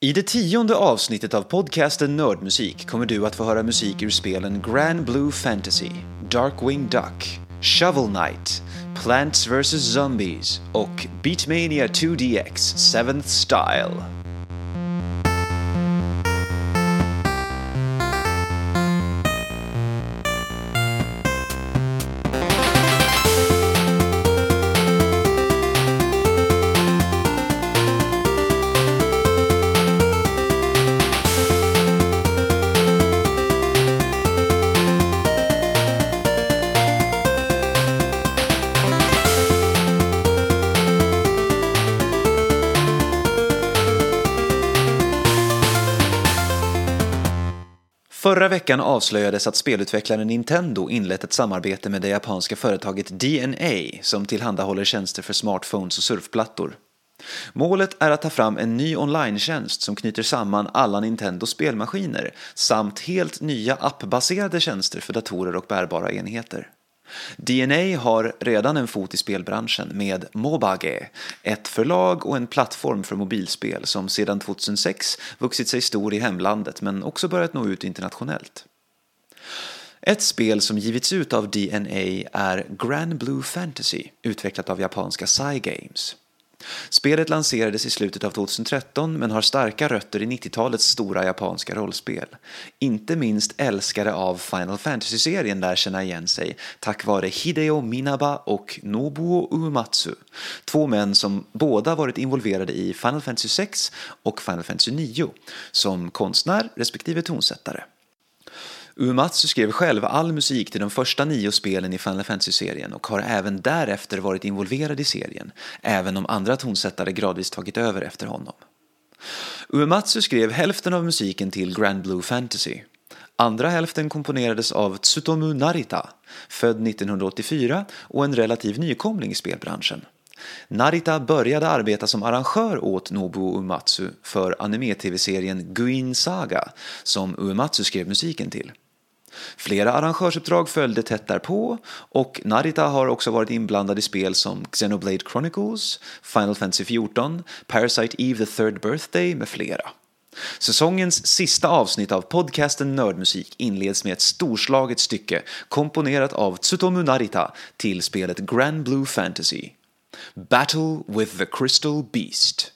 I det tionde avsnittet av podcasten Nördmusik kommer du att få höra musik ur spelen Grand Blue Fantasy, Darkwing Duck, Shovel Knight, Plants vs Zombies och Beatmania 2DX 7th Style. Förra veckan avslöjades att spelutvecklaren Nintendo inlett ett samarbete med det japanska företaget DNA som tillhandahåller tjänster för smartphones och surfplattor. Målet är att ta fram en ny online-tjänst som knyter samman alla Nintendos spelmaskiner samt helt nya appbaserade tjänster för datorer och bärbara enheter. DNA har redan en fot i spelbranschen med Mobage, ett förlag och en plattform för mobilspel som sedan 2006 vuxit sig stor i hemlandet men också börjat nå ut internationellt. Ett spel som givits ut av DNA är Grand Blue Fantasy, utvecklat av japanska Psy Games. Spelet lanserades i slutet av 2013 men har starka rötter i 90-talets stora japanska rollspel. Inte minst älskare av Final Fantasy-serien lär känna igen sig tack vare Hideo Minaba och Nobuo Uematsu. Två män som båda varit involverade i Final Fantasy 6 och Final Fantasy 9 som konstnär respektive tonsättare. Uematsu skrev själv all musik till de första nio spelen i Final Fantasy-serien och har även därefter varit involverad i serien, även om andra tonsättare gradvis tagit över efter honom. Uematsu skrev hälften av musiken till Grand Blue Fantasy. Andra hälften komponerades av Tsutomu Narita, född 1984 och en relativ nykomling i spelbranschen. Narita började arbeta som arrangör åt Nobuo Uematsu för anime-tv-serien Guin Saga som Uematsu skrev musiken till. Flera arrangörsuppdrag följde tätt därpå och Narita har också varit inblandad i spel som Xenoblade Chronicles, Final Fantasy 14, Parasite Eve the Third Birthday med flera. Säsongens sista avsnitt av podcasten Nördmusik inleds med ett storslaget stycke komponerat av Tsutomu Narita till spelet Grand Blue Fantasy. Battle with the Crystal Beast.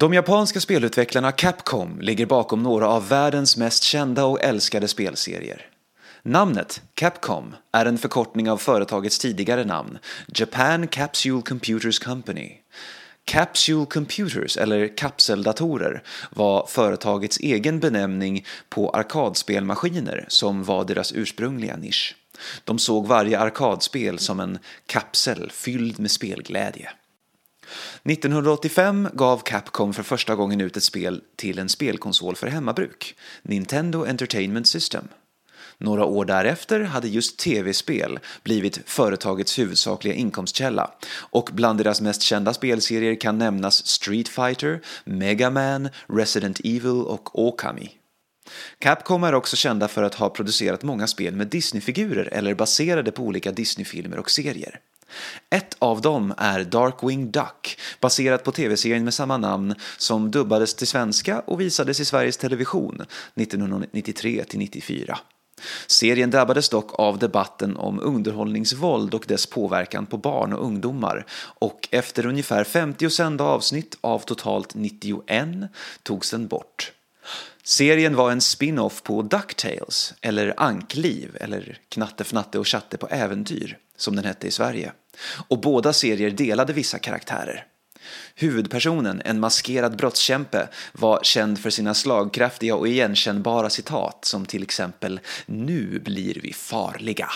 De japanska spelutvecklarna Capcom ligger bakom några av världens mest kända och älskade spelserier. Namnet Capcom är en förkortning av företagets tidigare namn, Japan Capsule Computers Company. Capsule Computers, eller kapseldatorer, var företagets egen benämning på arkadspelmaskiner som var deras ursprungliga nisch. De såg varje arkadspel som en kapsel fylld med spelglädje. 1985 gav Capcom för första gången ut ett spel till en spelkonsol för hemmabruk, Nintendo Entertainment System. Några år därefter hade just tv-spel blivit företagets huvudsakliga inkomstkälla och bland deras mest kända spelserier kan nämnas Street Fighter, Mega Man, Resident Evil och Okami. Capcom är också kända för att ha producerat många spel med Disney-figurer eller baserade på olika Disney-filmer och serier. Ett av dem är Darkwing Duck, baserat på tv-serien med samma namn som dubbades till svenska och visades i Sveriges Television 1993-94. Serien drabbades dock av debatten om underhållningsvåld och dess påverkan på barn och ungdomar och efter ungefär 50 sända avsnitt av totalt 91 togs den bort. Serien var en spin-off på Ducktales, eller Ankliv, eller Knatte, Fnatte och Chatte på äventyr, som den hette i Sverige. Och båda serier delade vissa karaktärer. Huvudpersonen, en maskerad brottskämpe, var känd för sina slagkraftiga och igenkännbara citat som till exempel “Nu blir vi farliga”.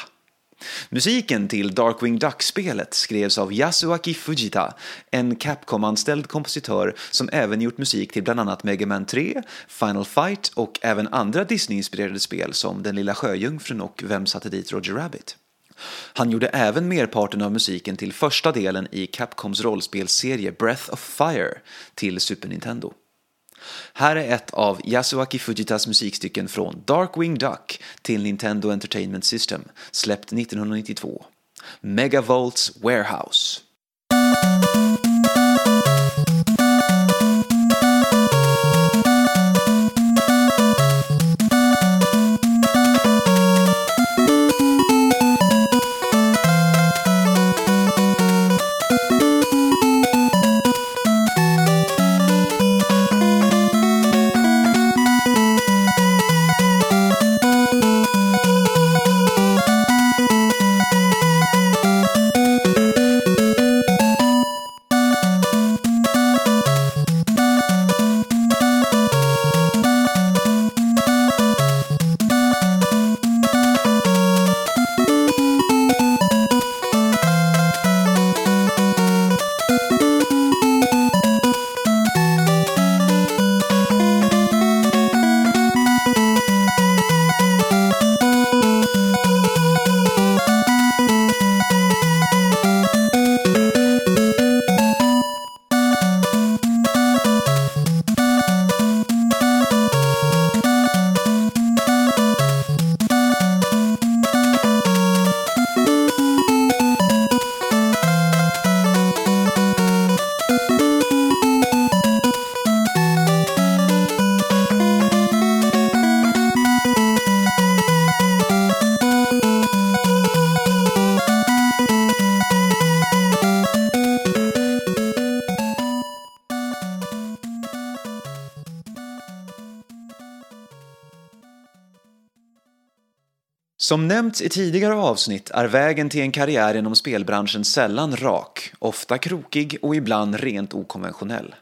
Musiken till Darkwing Duck-spelet skrevs av Yasuaki Fujita, en Capcom-anställd kompositör som även gjort musik till bland annat Mega Man 3, Final Fight och även andra Disney-inspirerade spel som Den lilla sjöjungfrun och Vem satte dit Roger Rabbit? Han gjorde även merparten av musiken till första delen i Capcoms rollspelsserie Breath of Fire till Super Nintendo. Här är ett av Yasuaki Fujitas musikstycken från Darkwing Duck till Nintendo Entertainment System, släppt 1992. Megavolts Warehouse. Som nämnts i tidigare avsnitt är vägen till en karriär inom spelbranschen sällan rak, ofta krokig och ibland rent okonventionell.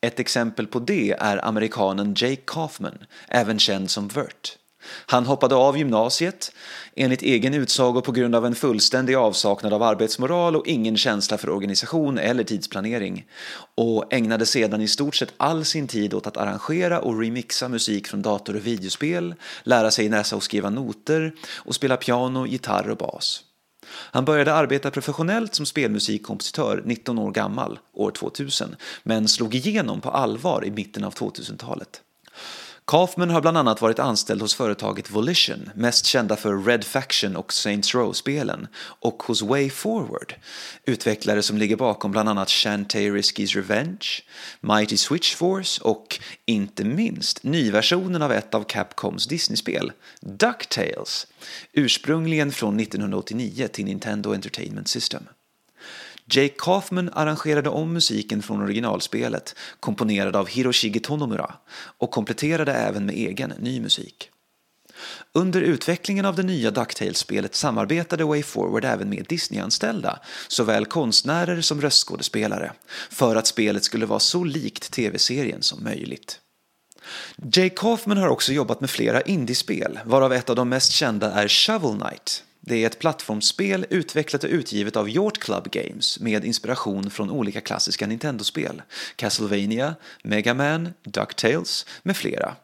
Ett exempel på det är amerikanen Jake Kaufman, även känd som Vert. Han hoppade av gymnasiet, enligt egen utsago på grund av en fullständig avsaknad av arbetsmoral och ingen känsla för organisation eller tidsplanering och ägnade sedan i stort sett all sin tid åt att arrangera och remixa musik från dator och videospel, lära sig läsa och skriva noter och spela piano, gitarr och bas. Han började arbeta professionellt som spelmusikkompositör 19 år gammal, år 2000, men slog igenom på allvar i mitten av 2000-talet. Kaufman har bland annat varit anställd hos företaget Volition, mest kända för Red Faction och Saints Row-spelen, och hos Way Forward, utvecklare som ligger bakom bland annat Shantae Risky's Revenge, Mighty Switch Force och, inte minst, nyversionen av ett av Capcoms Disney-spel, DuckTales, ursprungligen från 1989 till Nintendo Entertainment System. Jake Kaufman arrangerade om musiken från originalspelet, komponerad av Hiroshige Tonomura, och kompletterade även med egen ny musik. Under utvecklingen av det nya DuckTales-spelet samarbetade WayForward även med Disney-anställda, såväl konstnärer som röstskådespelare, för att spelet skulle vara så likt tv-serien som möjligt. Jay Kaufman har också jobbat med flera indiespel, varav ett av de mest kända är Shovel Knight. Det är ett plattformsspel utvecklat och utgivet av Yacht Club Games med inspiration från olika klassiska Nintendo-spel, Castlevania, Mega Man, DuckTales med flera.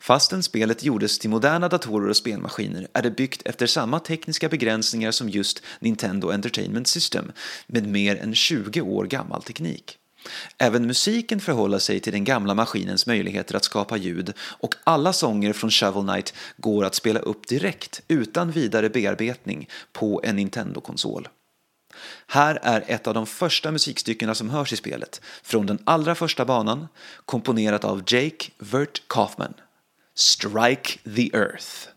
Fastän spelet gjordes till moderna datorer och spelmaskiner är det byggt efter samma tekniska begränsningar som just Nintendo Entertainment System med mer än 20 år gammal teknik. Även musiken förhåller sig till den gamla maskinens möjligheter att skapa ljud och alla sånger från Shovel Knight går att spela upp direkt utan vidare bearbetning på en Nintendo-konsol. Här är ett av de första musikstyckena som hörs i spelet, från den allra första banan, komponerat av Jake Vert Kaufman. Strike the Earth.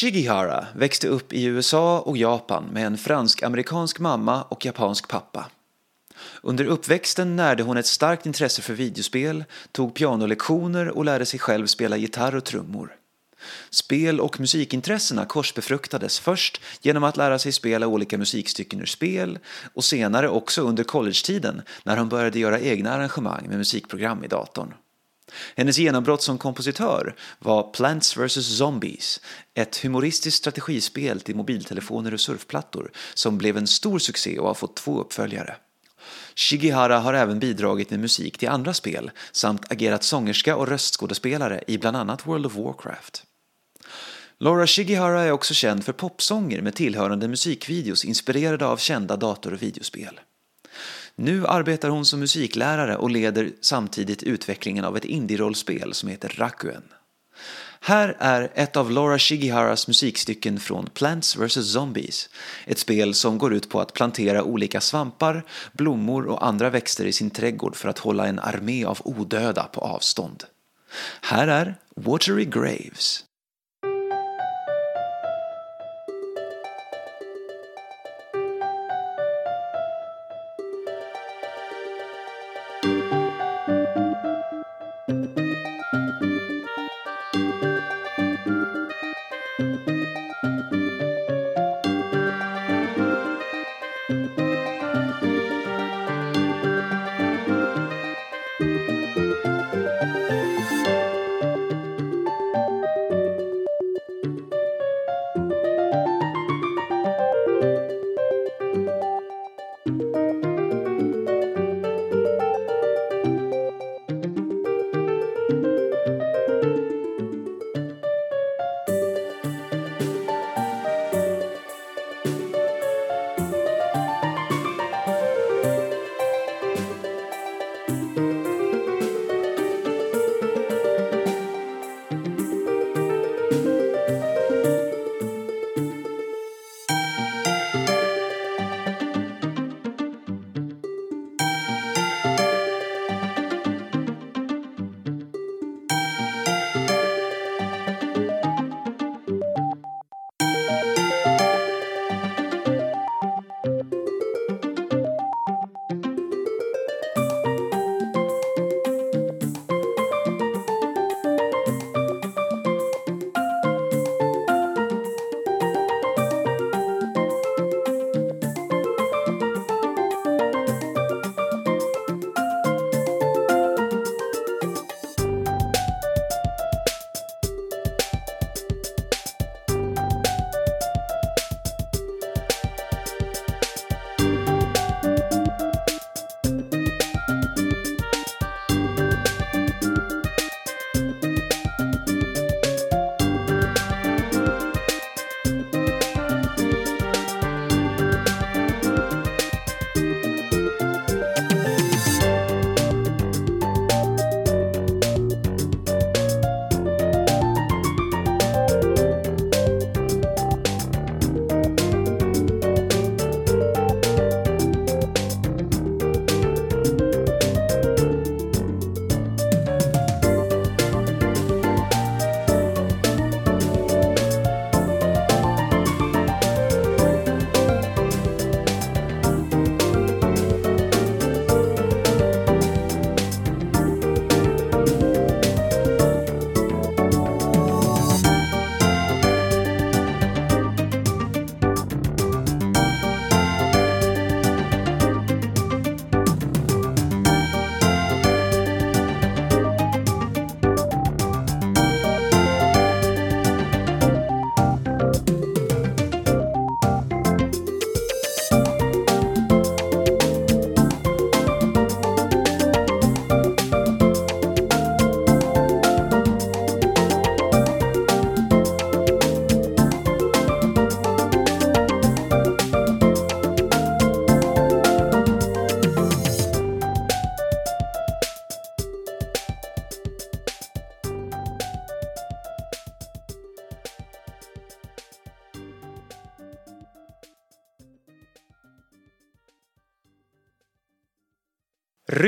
Shigihara växte upp i USA och Japan med en fransk-amerikansk mamma och japansk pappa. Under uppväxten närde hon ett starkt intresse för videospel, tog pianolektioner och lärde sig själv spela gitarr och trummor. Spel och musikintressena korsbefruktades först genom att lära sig spela olika musikstycken ur spel och senare också under collegetiden när hon började göra egna arrangemang med musikprogram i datorn. Hennes genombrott som kompositör var Plants vs Zombies, ett humoristiskt strategispel till mobiltelefoner och surfplattor som blev en stor succé och har fått två uppföljare. Shigihara har även bidragit med musik till andra spel samt agerat sångerska och röstskådespelare i bland annat World of Warcraft. Laura Shigihara är också känd för popsånger med tillhörande musikvideos inspirerade av kända dator och videospel. Nu arbetar hon som musiklärare och leder samtidigt utvecklingen av ett indie-rollspel som heter Rakuen. Här är ett av Laura Shigiharas musikstycken från Plants vs Zombies. Ett spel som går ut på att plantera olika svampar, blommor och andra växter i sin trädgård för att hålla en armé av odöda på avstånd. Här är Watery Graves.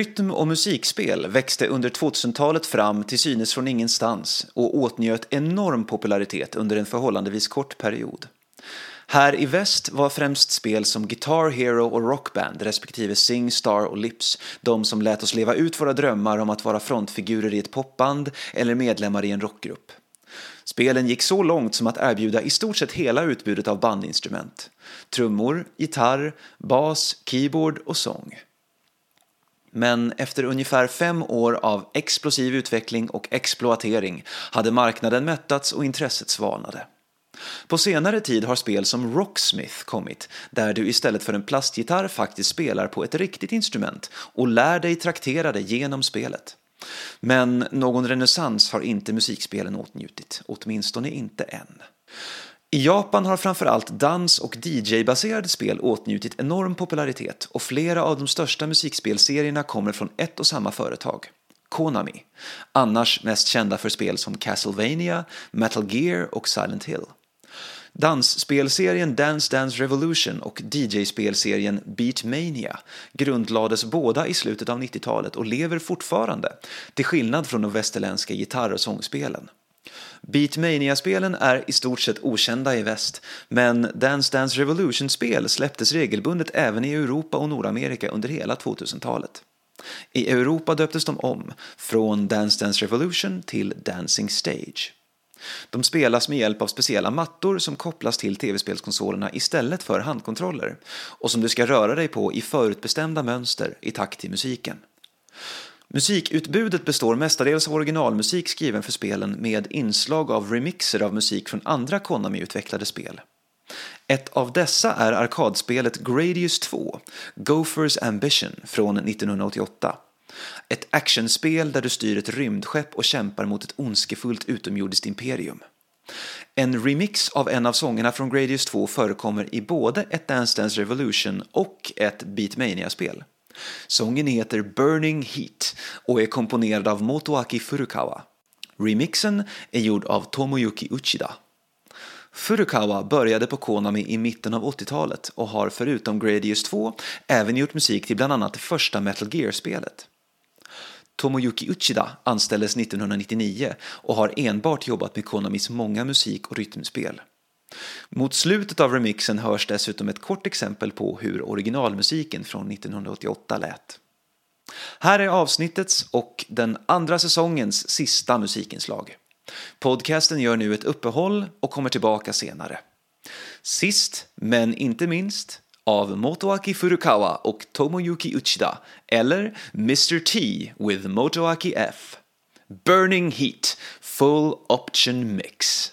Rytm och musikspel växte under 2000-talet fram till synes från ingenstans och åtnjöt enorm popularitet under en förhållandevis kort period. Här i väst var främst spel som Guitar Hero och Rockband respektive Sing Star och Lips de som lät oss leva ut våra drömmar om att vara frontfigurer i ett popband eller medlemmar i en rockgrupp. Spelen gick så långt som att erbjuda i stort sett hela utbudet av bandinstrument. Trummor, gitarr, bas, keyboard och sång. Men efter ungefär fem år av explosiv utveckling och exploatering hade marknaden mättats och intresset svalnade. På senare tid har spel som Rocksmith kommit, där du istället för en plastgitarr faktiskt spelar på ett riktigt instrument och lär dig traktera det genom spelet. Men någon renässans har inte musikspelen åtnjutit, åtminstone inte än. I Japan har framförallt dans och DJ-baserade spel åtnjutit enorm popularitet och flera av de största musikspelserierna kommer från ett och samma företag. Konami, annars mest kända för spel som Castlevania, Metal Gear och Silent Hill. Dansspelserien Dance Dance Revolution och DJ-spelserien Beatmania grundlades båda i slutet av 90-talet och lever fortfarande, till skillnad från de västerländska gitarr och sångspelen. Beatmania-spelen är i stort sett okända i väst, men Dance Dance Revolution-spel släpptes regelbundet även i Europa och Nordamerika under hela 2000-talet. I Europa döptes de om, från Dance Dance Revolution till Dancing Stage. De spelas med hjälp av speciella mattor som kopplas till tv-spelskonsolerna istället för handkontroller och som du ska röra dig på i förutbestämda mönster i takt till musiken. Musikutbudet består mestadels av originalmusik skriven för spelen med inslag av remixer av musik från andra Konami-utvecklade spel. Ett av dessa är arkadspelet Gradius 2, Gophers Ambition från 1988. Ett actionspel där du styr ett rymdskepp och kämpar mot ett ondskefullt utomjordiskt imperium. En remix av en av sångerna från Gradius 2 förekommer i både ett Dance Dance Revolution och ett Beatmania-spel. Sången heter Burning Heat och är komponerad av Motoaki Furukawa. Remixen är gjord av Tomoyuki Uchida. Furukawa började på Konami i mitten av 80-talet och har förutom Gradius 2 även gjort musik till bland annat det första Metal Gear-spelet. Tomoyuki Uchida anställdes 1999 och har enbart jobbat med Konamis många musik och rytmspel. Mot slutet av remixen hörs dessutom ett kort exempel på hur originalmusiken från 1988 lät. Här är avsnittets och den andra säsongens sista musikinslag. Podcasten gör nu ett uppehåll och kommer tillbaka senare. Sist, men inte minst, av Motoaki Furukawa och Tomoyuki Uchida eller Mr T with Motoaki F. Burning Heat Full Option Mix.